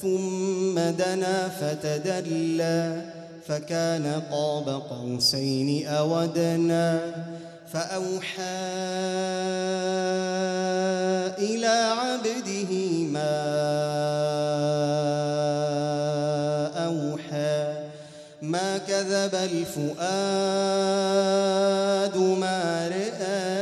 ثم دنا فتدلى فكان قاب قوسين أو أدنى فأوحى إلى عبده ما أوحى. ما كذب الفؤاد ما رئى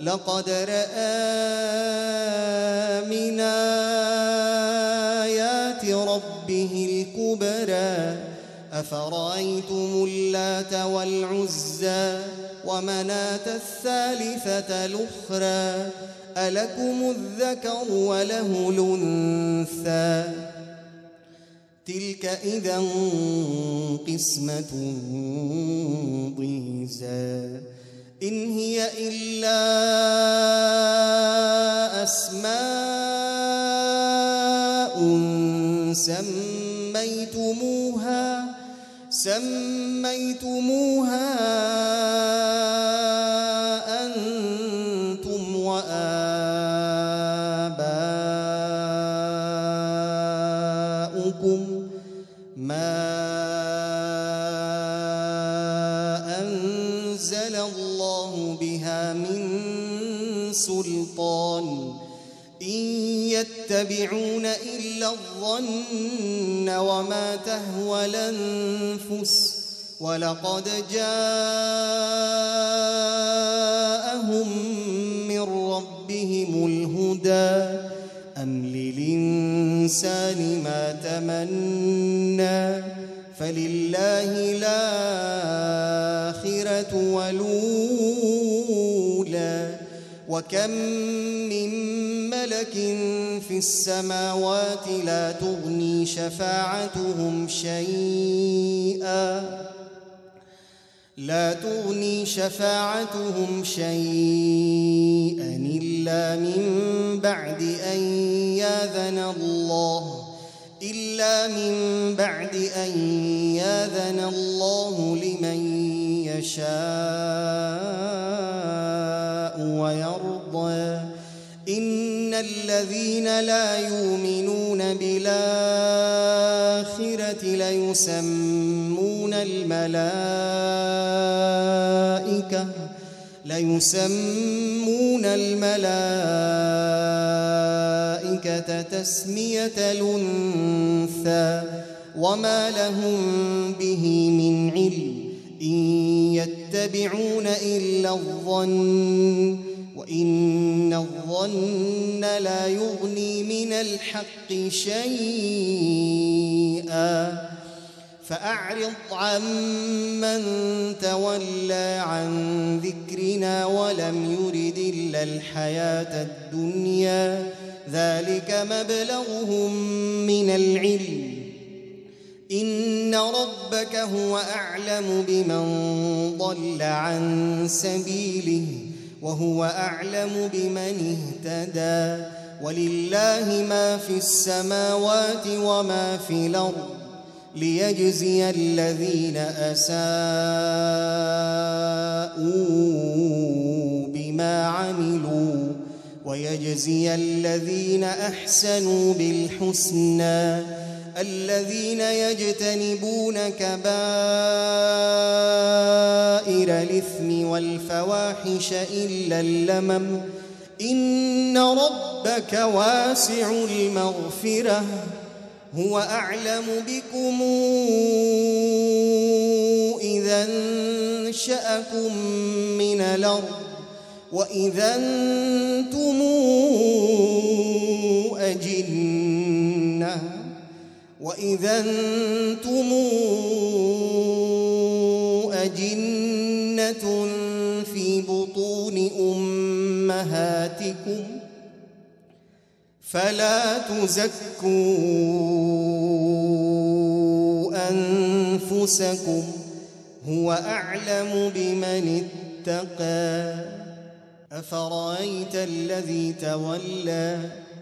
لقد رأى من آيات ربه الكبرى. أفرأيتم اللات والعزى ومناة الثالثة الأخرى؟ ألكم الذكر وله الأنثى. تلك إذا قسمة ضيزى. إن هي إلا أسماء سميتموها سميتموها سلطان. إن يتبعون إلا الظن وما تهوى الأنفس. ولقد جاءهم من ربهم الهدى. أم للإنسان ما تمنى؟ فلله الآخرة وكم من ملك في السماوات لا تغني شفاعتهم شيئا. لا تغني شفاعتهم شيئا إلا من بعد أن ياذن الله. إلا من بعد أن ياذن الله لمن يشاء ويرضى. إن الذين لا يؤمنون بالآخرة ليسمون الملائكة ليسمون الملائكة تسمية الأنثى وما لهم به من علم إن يتبعون إلا الظن. وإن الظن لا يغني من الحق شيئا فأعرض عمن تولى عن ذكرنا ولم يرد إلا الحياة الدنيا ذلك مبلغهم من العلم إن ربك هو أعلم بمن ضل عن سبيله وهو أعلم بمن اهتدى. ولله ما في السماوات وما في الأرض ليجزي الذين أساءوا بما عملوا ويجزي الذين أحسنوا بالحسنى. الذين يجتنبون كبائر الإثم والفواحش إلا اللمم. إن ربك واسع المغفرة. هو أعلم بكم إذا انشأكم من الأرض. وإذا أنتم وإذا أنتم أجنة في بطون أمهاتكم فلا تزكوا أنفسكم هو أعلم بمن اتقى. أفرأيت الذي تولى؟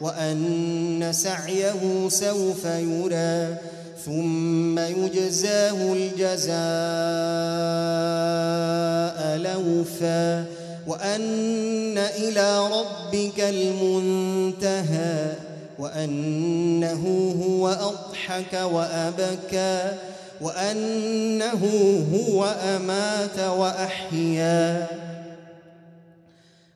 وأن سعيه سوف يرى ثم يجزاه الجزاء لوفا وأن إلى ربك المنتهى وأنه هو أضحك وأبكى وأنه هو أمات وأحيا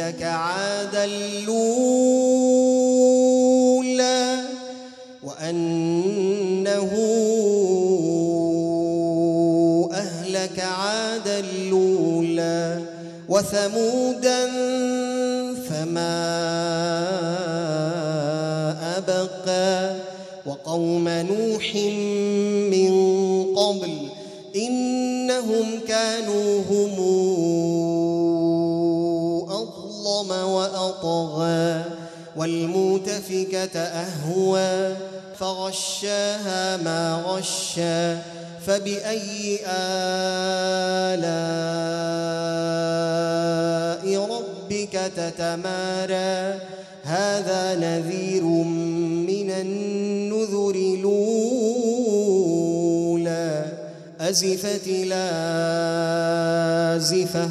أهلك عاد الأولى وأنه أهلك عاد الأولى وثمودا فما أبقى وقوم نوح من قبل إنهم كانوا هم والمؤتفكة أهوى فغشاها ما غشى فبأي آلاء ربك تتمارى؟ هذا نذير من النذر الأولى أزفت لازفة